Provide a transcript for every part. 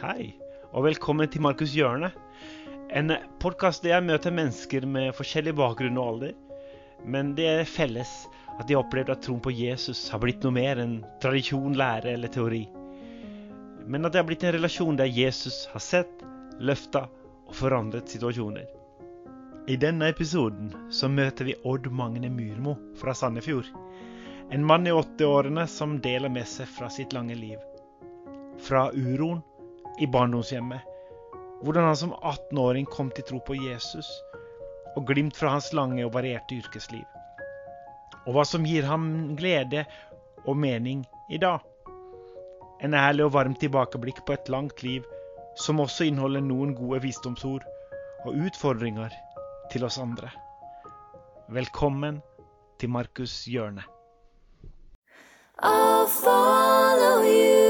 Hei, og velkommen til Markus hjørne. En podkast der jeg møter mennesker med forskjellig bakgrunn og alder. Men det er felles at de har opplevd at troen på Jesus har blitt noe mer enn tradisjon, lære eller teori. Men at det har blitt en relasjon der Jesus har sett, løfta og forandret situasjoner. I denne episoden så møter vi Odd Magne Myrmo fra Sandefjord. En mann i 80-årene som deler med seg fra sitt lange liv. Fra uroen i barndomshjemmet. Hvordan han som 18-åring kom til tro på Jesus, og glimt fra hans lange og varierte yrkesliv. Og hva som gir ham glede og mening i dag. En ærlig og varm tilbakeblikk på et langt liv som også inneholder noen gode visdomsord og utfordringer til oss andre. Velkommen til Markus hjørne. I'll follow you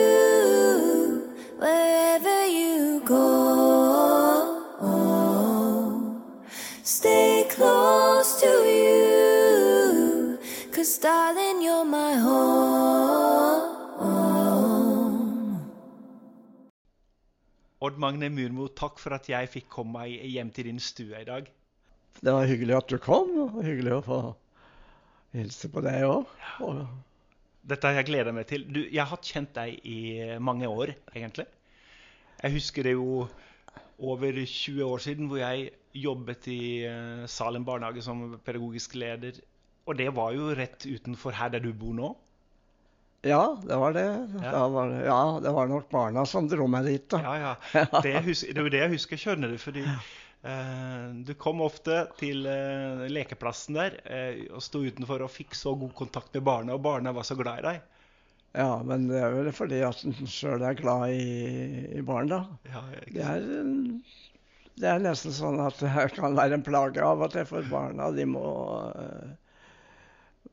Magne Murmo, takk for at jeg fikk komme meg hjem til din stue i dag. Det var hyggelig at du kom, og hyggelig å få hilse på deg òg. Dette har jeg gleda meg til. Du, jeg har kjent deg i mange år, egentlig. Jeg husker det jo over 20 år siden hvor jeg jobbet i eh, Salem barnehage som pedagogisk leder. Og det var jo rett utenfor her der du bor nå. Ja, det var det. Ja. Var det. Ja, det var nok barna som dro meg dit, da. Ja, ja. Det, hus det er jo det jeg husker, skjønner du. Fordi eh, du kom ofte til eh, lekeplassen der eh, og sto utenfor og fikk så god kontakt med barna, og barna var så glad i deg. Ja, men det er vel fordi at en sjøl er glad i, i barn, da. Ja, Det er, det er nesten sånn at det kan være en plage av og til for barna. De må eh,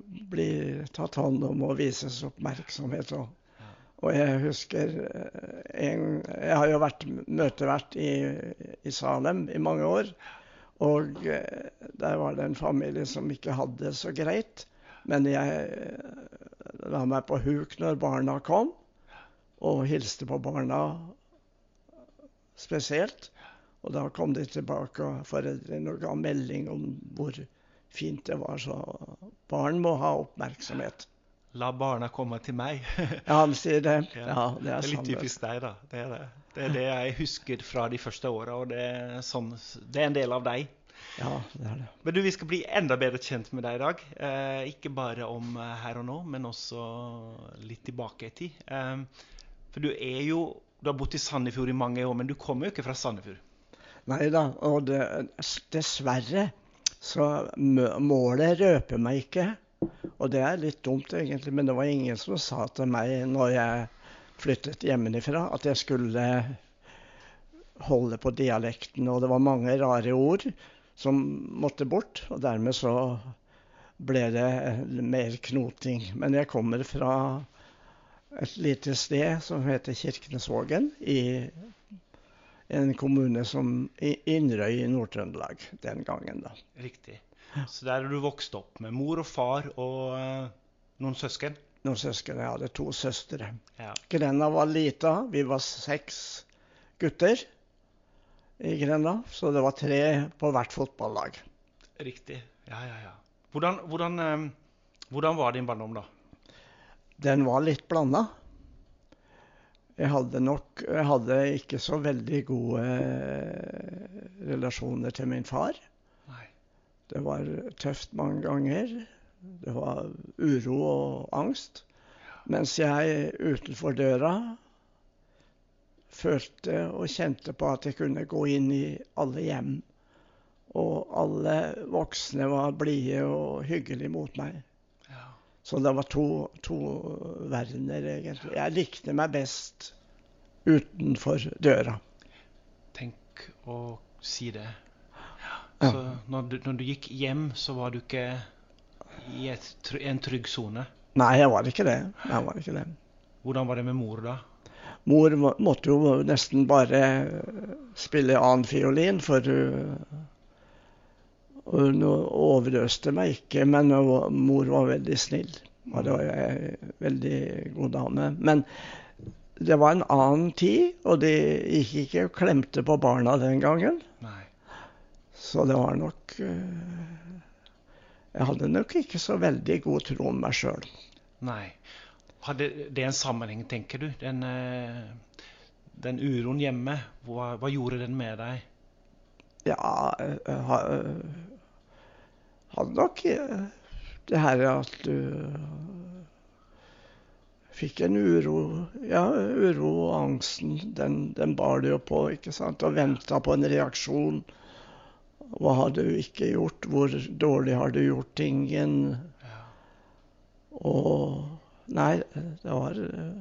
bli tatt hånd om og vises oppmerksomhet. Og, og jeg husker eh, en, Jeg har jo vært møtevert i, i Salem i mange år. Og eh, der var det en familie som ikke hadde det så greit. Men jeg eh, la meg på huk når barna kom, og hilste på barna spesielt. Og da kom de tilbake, og foreldrene og ga melding om hvor fint det var. Så barn må ha oppmerksomhet. La barna komme til meg. Ja, han sier det. Ja. det, det Det er er litt typisk deg, da. Det er det. Det er det jeg husker fra de første åra, og det er, sånn, det er en del av deg. Ja, det er det. Men du, vi skal bli enda bedre kjent med deg i dag. Eh, ikke bare om eh, her og nå, men også litt tilbake i tid. Eh, for du er jo Du har bodd i Sandefjord i mange år, men du kommer jo ikke fra Sandefjord. Nei da, og det, dessverre så målet røper meg ikke. Og det er litt dumt egentlig, men det var ingen som sa til meg når jeg flyttet hjemmefra at jeg skulle holde på dialekten. Og det var mange rare ord som måtte bort, og dermed så ble det mer knoting. Men jeg kommer fra et lite sted som heter Kirkenesvågen i en kommune som Inderøy i Nord-Trøndelag den gangen, da. Riktig. Så der er du vokst opp med mor og far og uh, noen søsken. Noen søsken. Jeg hadde to søstre. Ja. Grenda var lita. Vi var seks gutter i Grenda, så det var tre på hvert fotballag. Riktig. Ja, ja, ja. Hvordan, hvordan, um, hvordan var din barndom, da? Den var litt blanda. Jeg hadde nok Jeg hadde ikke så veldig gode eh, relasjoner til min far. Nei. Det var tøft mange ganger. Det var uro og angst. Mens jeg utenfor døra følte og kjente på at jeg kunne gå inn i alle hjem. Og alle voksne var blide og hyggelige mot meg. Så det var to, to verdener, egentlig. Jeg likte meg best utenfor døra. Tenk å si det. Ja. Så når du, når du gikk hjem, så var du ikke i et, en trygg sone. Nei, jeg var ikke det. Jeg var ikke det. Hvordan var det med mor da? Mor måtte jo nesten bare spille annen fiolin, for hun hun overøste meg ikke, men mor var veldig snill. Og det var ei veldig god dame. Men det var en annen tid, og de gikk ikke og klemte på barna den gangen. Nei. Så det var nok eh, Jeg hadde nok ikke så veldig god tro om meg sjøl. Nei. Hadde det en sammenheng, tenker du? Den, eh, den uroen hjemme, hva, hva gjorde den med deg? Ja, ha- hadde nok eh, det her at du fikk en uro Ja, uro og angsten, den, den bar du jo på, ikke sant? Og venta på en reaksjon. Hva har du ikke gjort? Hvor dårlig har du gjort tingen? Og Nei, det var eh,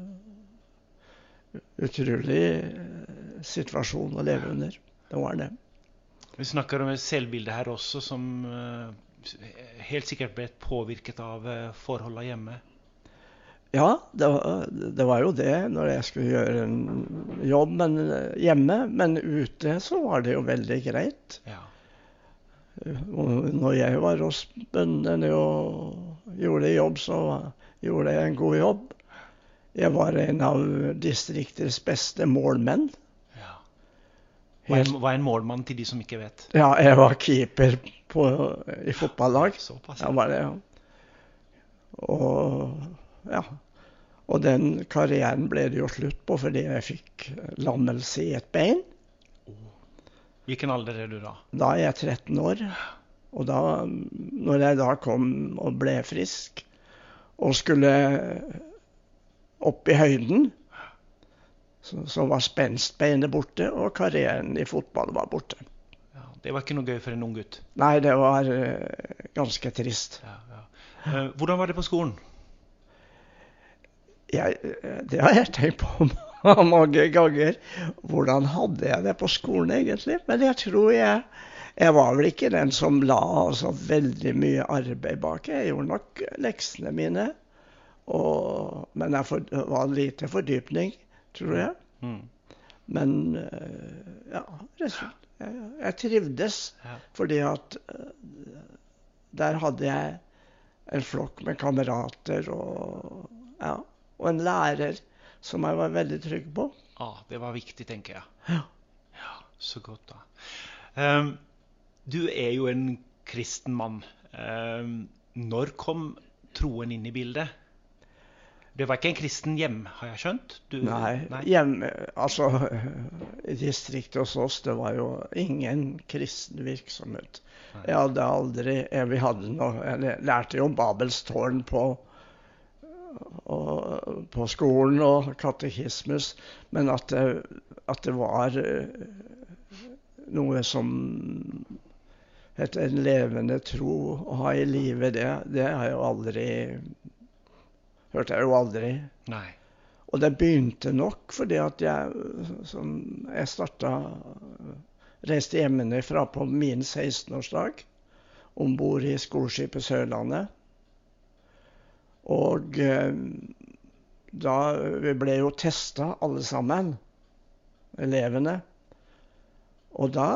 utrolig eh, situasjon å leve under. Det var det. Vi snakker om et selvbilde her også som helt sikkert ble påvirket av uh, forholdene hjemme. Ja, det var, det var jo det når jeg skulle gjøre en jobb men, eh, hjemme. Men ute så var det jo veldig greit. Ja. Når jeg var hos bøndene og gjorde jobb, så gjorde jeg en god jobb. Jeg var en av distriktets beste målmenn. Hva er, en, hva er en målmann til de som ikke vet? Ja, jeg var keeper på, i fotballag. Såpass. Ja, var det, ja. Og ja. Og den karrieren ble det jo slutt på fordi jeg fikk lammelse i et bein. Hvilken alder er du da? Da er jeg 13 år. Og da, når jeg da kom og ble frisk og skulle opp i høyden, så var spenstbeinet borte, og karrieren i fotball var borte. Ja, det var ikke noe gøy for en ung gutt. Nei, det var uh, ganske trist. Ja, ja. Uh, hvordan var det på skolen? Jeg, eh, det har jeg tenkt på mange ganger. Hvordan hadde jeg det på skolen egentlig? Men jeg tror jeg Jeg var vel ikke den som la altså, veldig mye arbeid bak. Jeg gjorde nok leksene mine. Og, men jeg for, var lite fordypning, tror jeg. Mm. Men eh, ja, resultat. Jeg, jeg trivdes Ja. fordi at eh, der hadde jeg en flokk med kamerater og, ja, og en lærer som jeg var veldig trygg på. Ah, det var viktig, tenker jeg. Ja. Ja, Så godt, da. Um, du er jo en kristen mann. Um, når kom troen inn i bildet? Det var ikke en kristen hjem, har jeg skjønt? Du, Nei, hjemme, altså i distriktet hos oss, det var jo ingen kristen virksomhet. Nei. Jeg hadde aldri Vi hadde noe Jeg lærte jo om Babels tårn på, og, på skolen og katekismus, men at det, at det var eh, noe som het en levende tro å ha i livet, det, det har jeg jo aldri Hørte jeg jo aldri. Nei. Og det begynte nok fordi at jeg, som jeg starta Reiste hjemmefra på min 16-årsdag om bord i skoleskipet Sørlandet. Og eh, da Vi ble jo testa alle sammen, elevene. Og da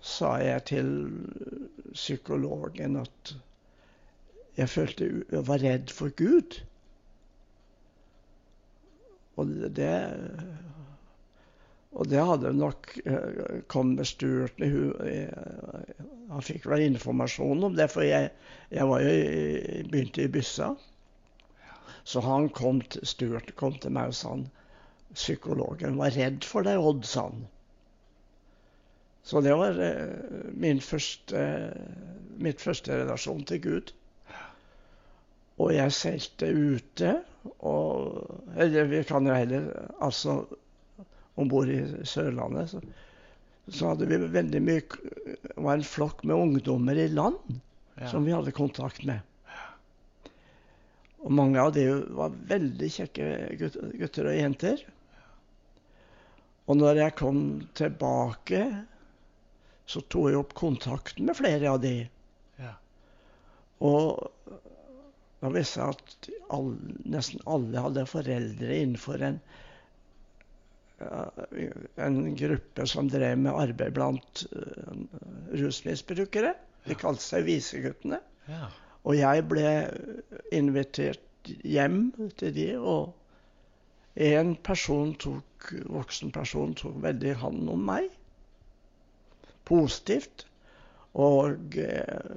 sa jeg til psykologen at jeg følte jeg var redd for Gud. Og det, og det hadde nok eh, kommet eh, Han fikk vel informasjon om det, for jeg, jeg var jo begynte i Byssa. Så han kom til, Stuart kom til meg og sa han, psykologen var redd for deg, Odd, sa han. Så det var eh, min første, mitt første relasjon til Gud. Og jeg seilte ute, og Eller vi kan jo heller Altså om bord i Sørlandet så, så hadde vi veldig mye Det var en flokk med ungdommer i land Ja. som vi hadde kontakt med. Og mange av de var veldig kjekke gutter og jenter. Og når jeg kom tilbake, så tok jeg opp kontakten med flere av de. Ja. Og da visste at alle, nesten alle hadde foreldre innenfor en, en gruppe som drev med arbeid blant uh, rusmisbrukere. De kalte seg Viseguttene. ja. Og jeg ble invitert hjem til de, og En person tok, voksen person tok veldig hånd om meg. Positivt. Og eh,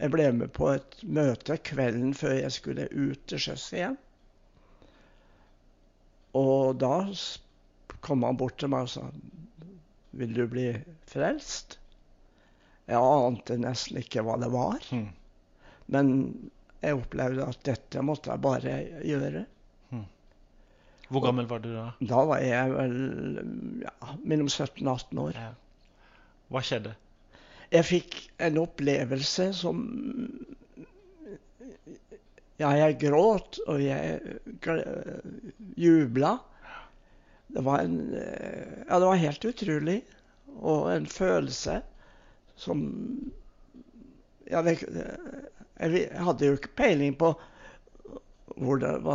jeg ble med på et møte kvelden før jeg skulle ut til sjøs igjen. Og da kom han bort til meg og sa Vil du bli frelst? Jeg ante nesten ikke hva det var. Mm. Men jeg opplevde at dette måtte jeg bare gjøre. Hvor gammel var du da? Da var jeg vel ja, mellom 17 og 18 år. Ja. Hva skjedde? Jeg fikk en opplevelse som Ja, jeg gråt, og jeg jubla. Det var en Ja, det var helt utrolig. Og en følelse som Ja, det, jeg hadde jo ikke peiling på det, hva,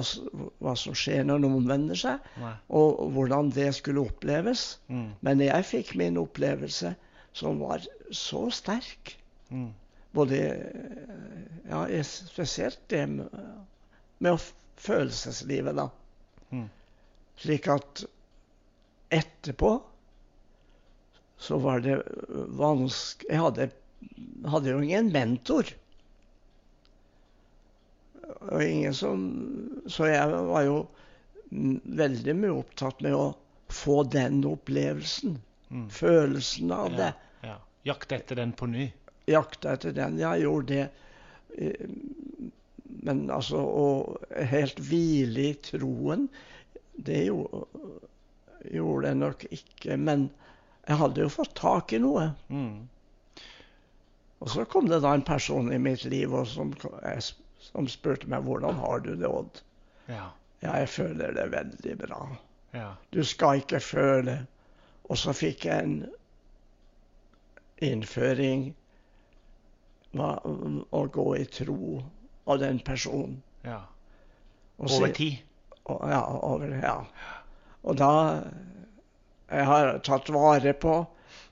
hva som skjer når noen vender seg, Nei. og hvordan det skulle oppleves. Mm. Men jeg fikk min opplevelse som var så sterk. Mm. Både Ja, spesielt det med, med følelseslivet, da. Mm. Slik at etterpå så var det vanskelig Jeg hadde, hadde jo ingen mentor. Og ingen som Så jeg var jo veldig mye opptatt med å få den opplevelsen. Mm. Følelsen av det. Ja. ja. Jakte etter den på ny. Jakte etter den. Jeg gjorde det. eh, Men altså å helt hvile i troen, det gjorde, gjorde jeg nok ikke. Men jeg hadde jo fått tak i noe. Mm. Og så kom det da en person i mitt liv og som, som spurte meg hvordan har du det, Odd. Ja. Ja, jeg føler det veldig bra. Ja. Du skal ikke føle. Og så fikk jeg en innføring hva, å gå i tro av den personen. ja. Over tid. Ja, over, ja. Og da Jeg har tatt vare på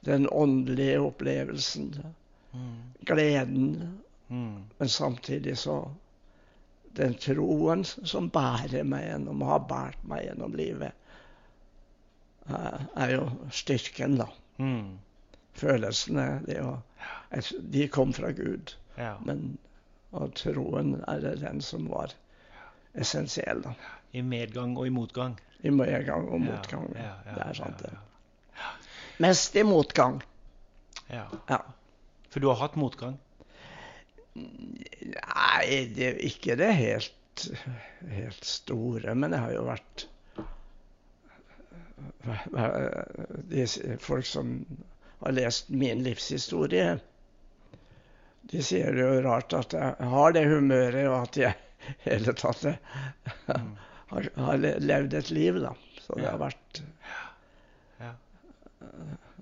den åndelige opplevelsen, Mm. gleden, Mm. men samtidig så Den troen som bærer meg gjennom, har båret meg gjennom livet, er jo styrken, da. Mm. følelsene det å, De kom fra Gud. Ja. Men og troen er det den som var essensiell. da. I medgang og i motgang. I medgang og motgang. ja, ja, det er sant, ja, det. Mest i motgang. Ja. Ja. For du har hatt motgang? Nei, det ikke det helt, helt store, men jeg har jo vært hva- hva- de, s- Folk som har lest min livshistorie, de sier det jo rart at jeg har det humøret, og at jeg i hele tatt har, har levd et liv, da. Så det Ja. har vært Ja.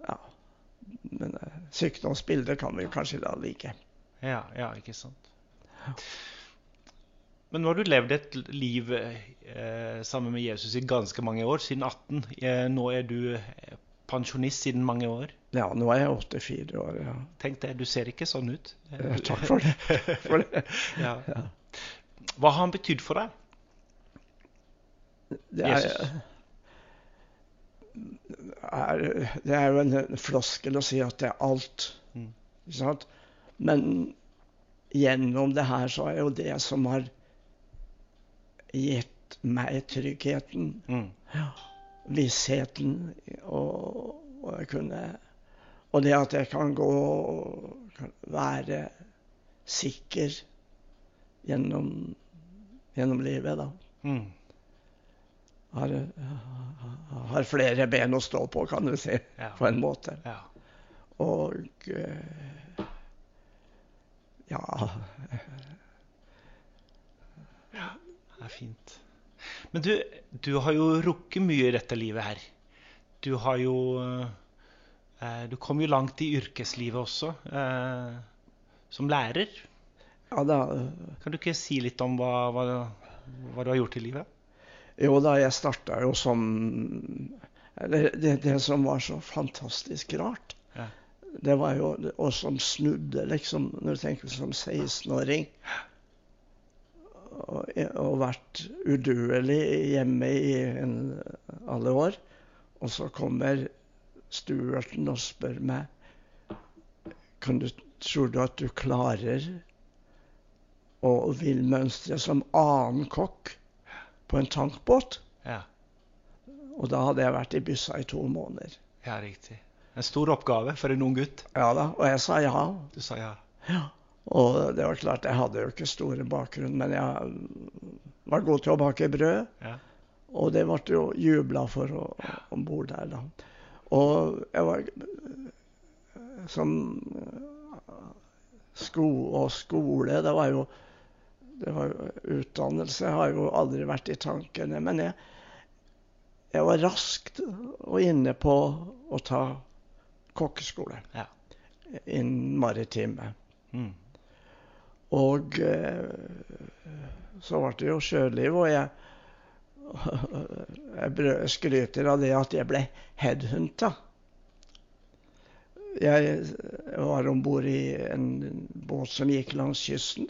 Ja. Men eh, sykdomsbildet kan vi kanskje la like. Ja, ja, ikke sant. Men nå har du levd et liv eh, sammen med Jesus i ganske mange år, siden 18. Eh, nå er du eh, pensjonist siden mange år. Ja, nå er jeg 84 år, ja. Tenk det, du ser ikke sånn ut. Eh, Takk for det. For det. Ja. Ja. Hva har han betydd for deg? Det er, er, det er jo en floskel å si at det er alt. Mm. Men gjennom det her så er jo det som har gitt meg tryggheten, Mm. vissheten og, og jeg kunne Og det at jeg kan gå og være sikker gjennom, gjennom livet, da. Mm. Har, har flere ben å stå på, kan du si, Ja. på en måte. ja. Og eh, ja er fint. Men du, du har jo rukket mye i dette livet her. Du har jo eh, Du kom jo langt i yrkeslivet også, eh, som lærer. Ja da. Kan du ikke si litt om hva, hva, hva du har gjort i livet? Jo da, jeg starta jo som Eller det, det som var så fantastisk rart, Ja. det var jo Og som snudde, liksom, når du tenker som 16-åring og, og vært uduelig hjemme i en, alle år. Og så kommer Stuarten og spør meg kan du, Tror du at du klarer å vil mønstre som annen kokk på en tankbåt? Ja. Og da hadde jeg vært i byssa i to måneder. ja, riktig. En stor oppgave for en ung gutt. Ja da, Og jeg sa ja. Du sa ja. Ja. Og det var klart, jeg hadde jo ikke store bakgrunn, men jeg var god til å bake brød. Ja. Og det ble jo jubla for å- om bord der, da. Og jeg var som sko og skole Det var jo det var jo, Utdannelse har jo aldri vært i tankene. Men jeg, jeg var raskt og inne på å ta kokkeskole Ja. innen maritime. Mm. Og eh, så ble det jo sjøliv, og jeg, jeg skryter av det at jeg ble headhunta. Jeg var om bord i en båt som gikk langs kysten,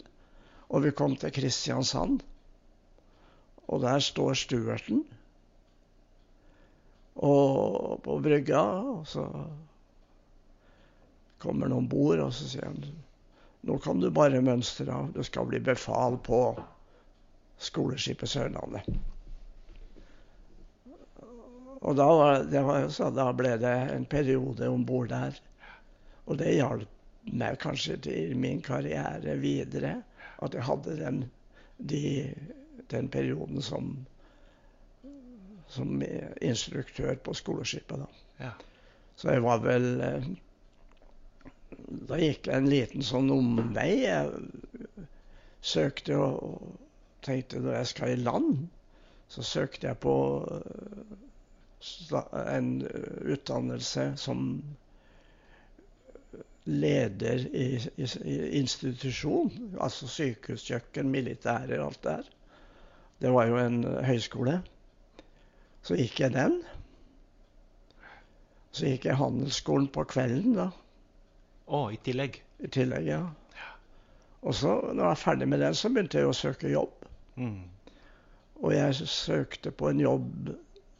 og vi kom til Kristiansand. Og der står stuerten og på brygga, og så kommer han om bord, og så sier han nå kan du bare mønstre av. Du skal bli befal på skoleskipet Sørlandet. Og da, var, det var, så da ble det en periode om bord der. Og det hjalp meg kanskje til min karriere videre. At jeg hadde den, de, den perioden som, som instruktør på skoleskipet. da. Ja. Så jeg var vel eh, Da gikk jeg en liten sånn omvei. Jeg søkte og tenkte når jeg skal i land, så søkte jeg på eh, en utdannelse som leder i, i, i institusjon. Altså sykehuskjøkken, militære og alt det der. Det var jo en eh, høyskole. Så gikk jeg den. Så gikk jeg handelsskolen på kvelden da, Å, i tillegg. i tillegg. ja. Og så, når jeg var ferdig med den, så begynte jeg å søke jobb. Mm. Og jeg søkte på en jobb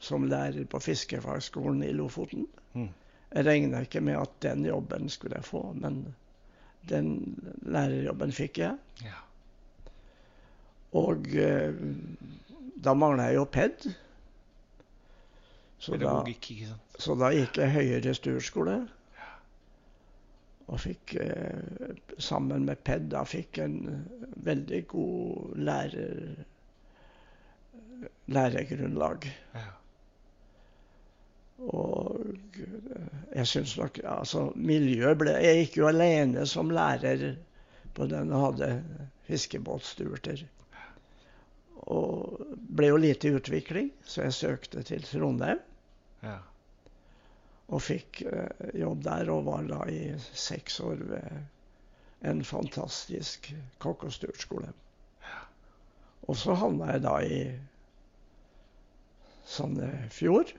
som lærer på fiskefagskolen i Lofoten. Mm. Jeg regna ikke med at den jobben skulle jeg få, men den lærerjobben fikk jeg. Ja. Og eh, da mangla jeg jo PED. Så da, så da gikk jeg høyere studieskole. Og fikk, eh, sammen med PED, da fikk en eh, veldig god lærer, læregrunnlag. Ja. Og eh, jeg syns nok Altså, miljøet ble Jeg gikk jo alene som lærer på den og hadde fiskebåtsturter. Og ble jo lite utvikling, så jeg søkte til Trondheim. Ja. Og fikk eh, jobb der, og var da i seks år ved en fantastisk kokk- og sturtskole. Og så havna jeg da i Sandefjord,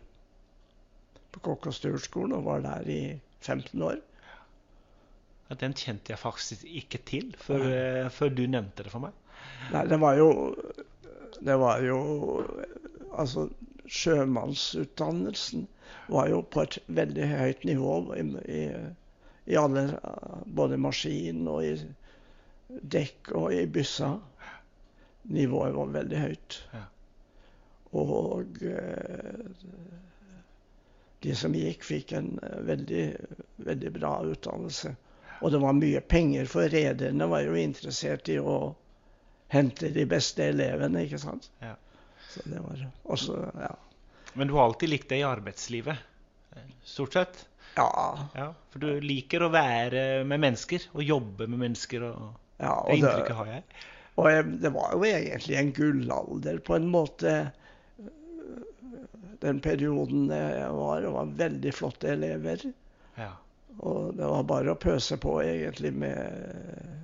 på kokk- og sturtskolen, og var der i 15 år. Ja, Den kjente jeg faktisk ikke til før, eh, før du nevnte det for meg. Nei, det var jo Det var jo Altså, sjømannsutdannelsen var jo på et veldig høyt nivå i, i, alle Både maskin og i dekk og i byssa. Nivået var veldig høyt. Ja. Og eh, de som gikk, fikk en eh, veldig, veldig bra utdannelse. Og det var mye penger, for rederne var jo interessert i å hente de beste elevene, ikke sant. Ja. Så det var også, ja. Men du har alltid likt det i arbeidslivet? Stort sett? Ja, Ja, For du liker å være med mennesker og jobbe med mennesker. og ja Det inntrykket har jeg. og jeg, det var jo egentlig en gullalder på en måte. Den perioden jeg var, det var veldig flotte elever. Ja. Og det var bare å pøse på egentlig med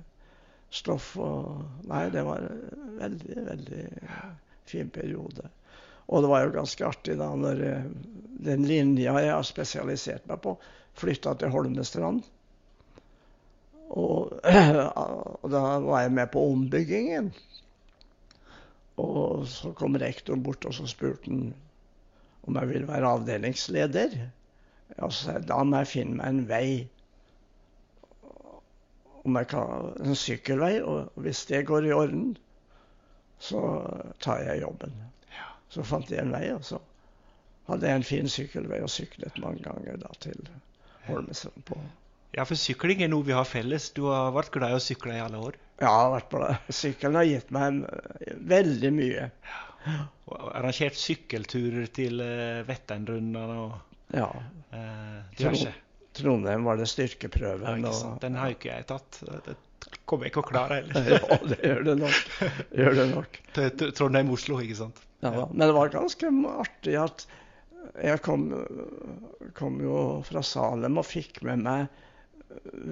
stoff og Nei, det var veldig, veldig fin periode. Og det var jo ganske artig da når eh, den linja jeg har spesialisert meg på, flytta til Holmestrand. Og, og da var jeg med på ombyggingen. Og så kom rektor bort og så spurte han om jeg ville være avdelingsleder. Og så sa jeg da må jeg finne meg en vei. Om jeg kan, en sykkelvei. Og hvis det går i orden, så tar jeg jobben. Så fant jeg en vei, og så hadde jeg en fin sykkelvei og syklet mange ganger da til Holmestrand på Ja, for sykling er noe vi har felles. Du har vært glad i å sykle i alle år. Ja, jeg har vært glad. Sykkelen har gitt meg eh, veldig mye. Og arrangert sykkelturer til uh, Vetternrundene og Ja. uh, diverse. Trondheim var det Ja, styrkeprøven. ikke sant? Den har jo ikke jeg tatt. Kommer jeg ikke å klare heller. ja, det gjør det nok. Det gjør det nok. Til til Trondheim-Oslo, ikke sant? Ja, ja, men det var ganske artig at jeg kom, kom jo fra Salem og fikk med meg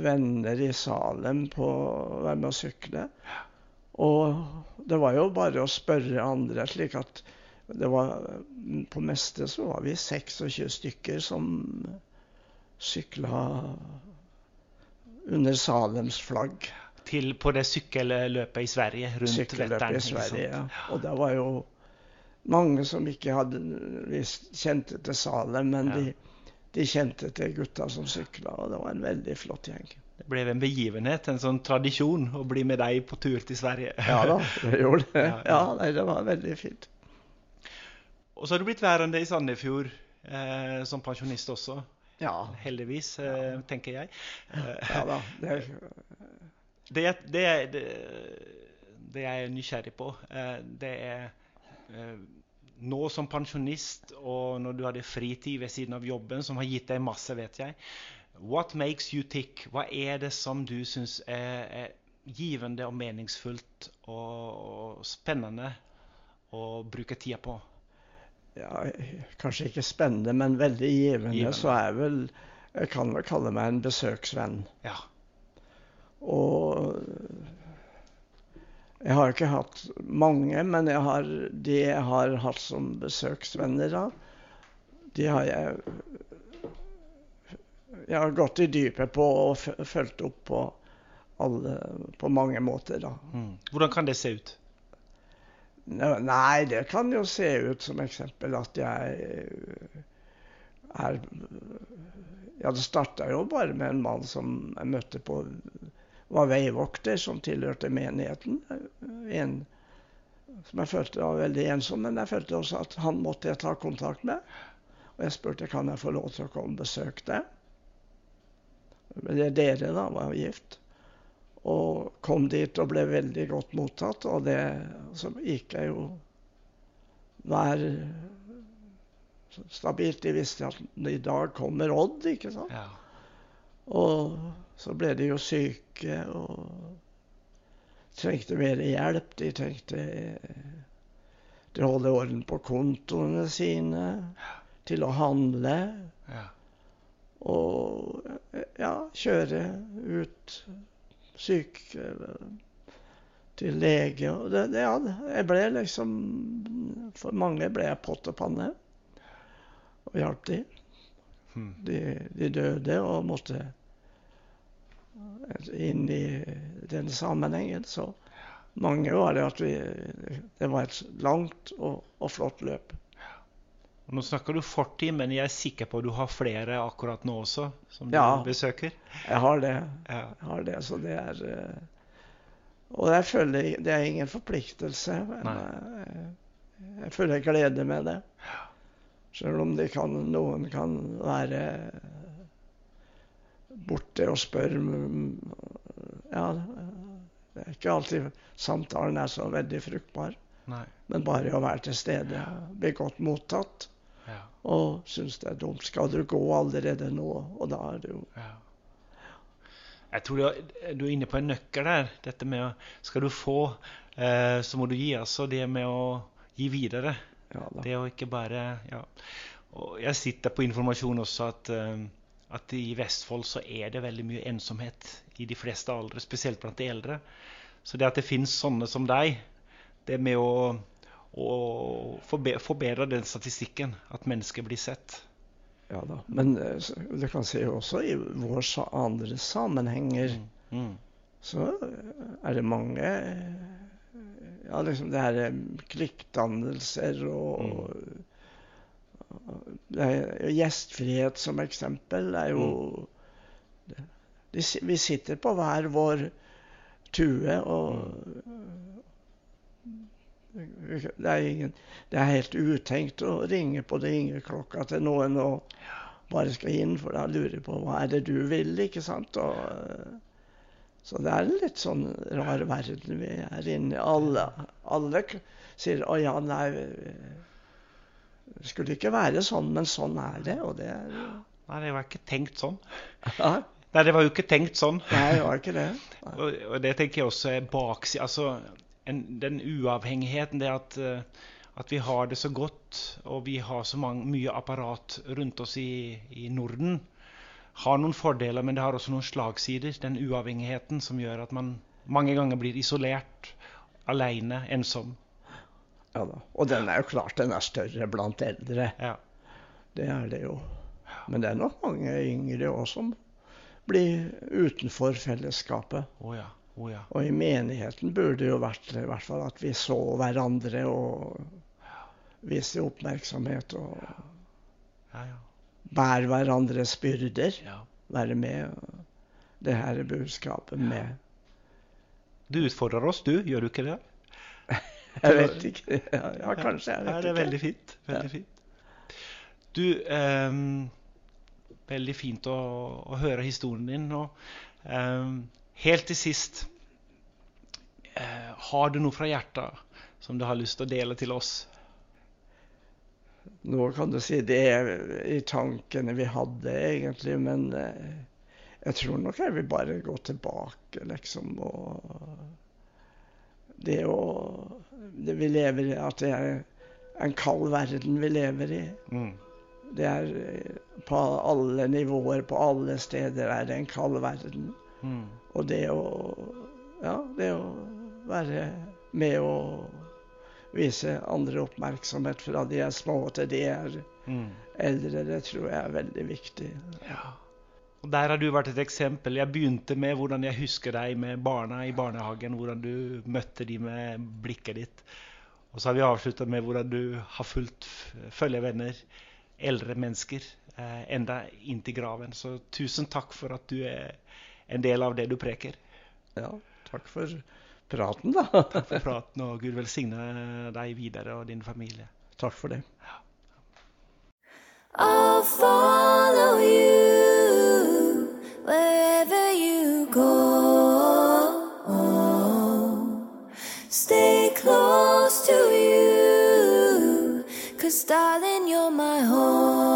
venner i Salem på å være med å sykle. Og det var jo bare å spørre andre, slik at det var På meste så var vi 26 stykker som sykla under Salems flagg. Til på det sykkelløpet i Sverige, rundt Vetteren. Sverige. Ja. Og det var jo mange som ikke hadde visst kjente til Salem, men Ja. de, de kjente til gutta som sykla, og det var en veldig flott gjeng. Det ble en begivenhet, en sånn tradisjon, å bli med deg på tur til Sverige. Ja da, det gjorde det. Ja, nei, det var veldig fint. Og så har du blitt værende i Sandefjord eh, som pensjonist også. Ja, Heldigvis, eh, tenker jeg. Eh, ja da. Det, det, det, det, det jeg er nysgjerrig på, eh, det er eh, nå som pensjonist og når du hadde fritid ved siden av jobben, som har gitt deg masse, vet jeg. What makes you tick? Hva er det som du syns er, er givende og meningsfullt og, og spennende å bruke tida på? ja, kanskje ikke spennende, men veldig givende, Givende. så jeg vel Jeg kan vel kalle meg en besøksvenn. Ja. Og jeg har ikke hatt mange, men jeg har, de jeg har hatt som besøksvenner, da, de har jeg Jeg har gått i dypet på og fulgt opp på alle på mange måter, da. Mm. Hvordan kan det se ut? Nei, det kan jo se ut som eksempel at jeg er Ja, det starta jo bare med en mann som jeg møtte på Var veivokter, som tilhørte menigheten. En som jeg følte var veldig ensom, men jeg følte også at han måtte jeg ta kontakt med. Og jeg spurte kan jeg få lov til å komme og besøke deg. Dere da var gift. Og kom dit og ble veldig godt mottatt. Og det, så gikk jeg jo hver stabilt. De visste at i dag kommer Odd, ikke sant. Ja. Og så ble de jo syke og trengte mer hjelp. De trengte eh, til å holde orden på kontoene sine, til å handle ja. og eh, ja, kjøre ut syk eh, til lege. Og det, det, ja, jeg ble liksom For mange ble jeg pott og panne og hjalp de. Hmm. de. De døde og måtte inn i den sammenhengen. Så mange var det at vi Det var et langt og, og flott løp. Og nå snakker du fortid, men jeg er sikker på at du har flere akkurat nå også, som du besøker. Jeg har det. Ja. Jeg har det, så det er eh, Og jeg føler det er ingen forpliktelse, men jeg, jeg føler glede med det. Selv om det kan, noen kan være borte og spørre mm, Ja, det er ikke alltid samtalen er så veldig fruktbar. Nei. Men bare å være til stede, bli godt mottatt Ja. og synes det er dumt. Skal du gå allerede nå? Og da er det jo Ja. Jeg tror du er inne på en nøkkel der. Dette med å Skal du få, eh, så må du gi. Altså det med å gi videre. Ja. Det å ikke bare Ja. Og jeg sitter på informasjon også at, eh, at i Vestfold så er det veldig mye ensomhet i de fleste aldre, spesielt blant de eldre. Så det at det finnes sånne som deg, det med å, å forbe forbedre den statistikken, at mennesker blir sett. Ja da. Men eh, du kan se også i vår andre sammenhenger Mm. så eh, er det mange eh, ja, liksom det eh, klikkdannelser og, Mm. og er, Gjestfrihet som eksempel er jo Mm. de, Vi sitter på hver vår tue, og det, er ingen, det er helt utenkt å ringe på ringeklokka til noen og bare skal inn, for da lurer jeg på hva er det du vil, ikke sant? Og, så det er en litt sånn rar verden vi er inne i. Alle, alle sier 'Å ja, nei Det skulle ikke være sånn, men sånn er det.' Og det er Nei, det var ikke tenkt sånn. ja, Nei, det var jo ikke tenkt sånn. Nei, det var ikke det. Og, og det tenker jeg også er baksida Altså en, den uavhengigheten, det at, eh, at vi har det så godt, og vi har så mange, mye apparat rundt oss i, i Norden, har noen fordeler, men det har også noen slagsider. Den uavhengigheten som gjør at man mange ganger blir isolert, alene, ensom. Ja, da. Og den er jo klart den er større blant eldre. Ja. Det er det jo. Men det er nok mange yngre òg som blir utenfor fellesskapet. Oh, ja. Oh, ja. Og i menigheten burde det jo vært i hvert fall at vi så hverandre og viste oppmerksomhet og Ja, ja. bære hverandres byrder. ja. Være med. Det her budskapet med Du utfordrer oss, du. Gjør du ikke det? Jeg vet ikke. Ja, kanskje. Jeg vet ikke. det er veldig fint. Veldig fint. Du, um, veldig fint å, å høre historien din. nå. Um, helt til sist uh, Har du noe fra hjertet som du har lyst til å dele til oss? Nå kan du si det er i tankene vi hadde, egentlig. Men uh, jeg tror nok jeg vil bare gå tilbake, liksom. Og det å det vi lever i, At det er en kald verden vi lever i. Mm. Det er eh, på alle nivåer, på alle steder er det en kald verden. Mm. Og det å Ja, det å være med og vise andre oppmerksomhet fra de er små til de er Mm. eldre, det tror jeg er veldig viktig. Ja. Og Der har du vært et eksempel. Jeg begynte med hvordan jeg husker deg med barna i barnehagen. Hvordan du møtte de med blikket ditt. Og så har vi avslutta med hvordan du har fulgt følgevenner, eldre mennesker, eh, enda inntil graven. Så tusen takk for at du er en del av det du preker. Ja, takk for praten, da. Takk for praten, og Gud velsigne deg videre og din familie. takk for det. I'll fall darling, you're my home.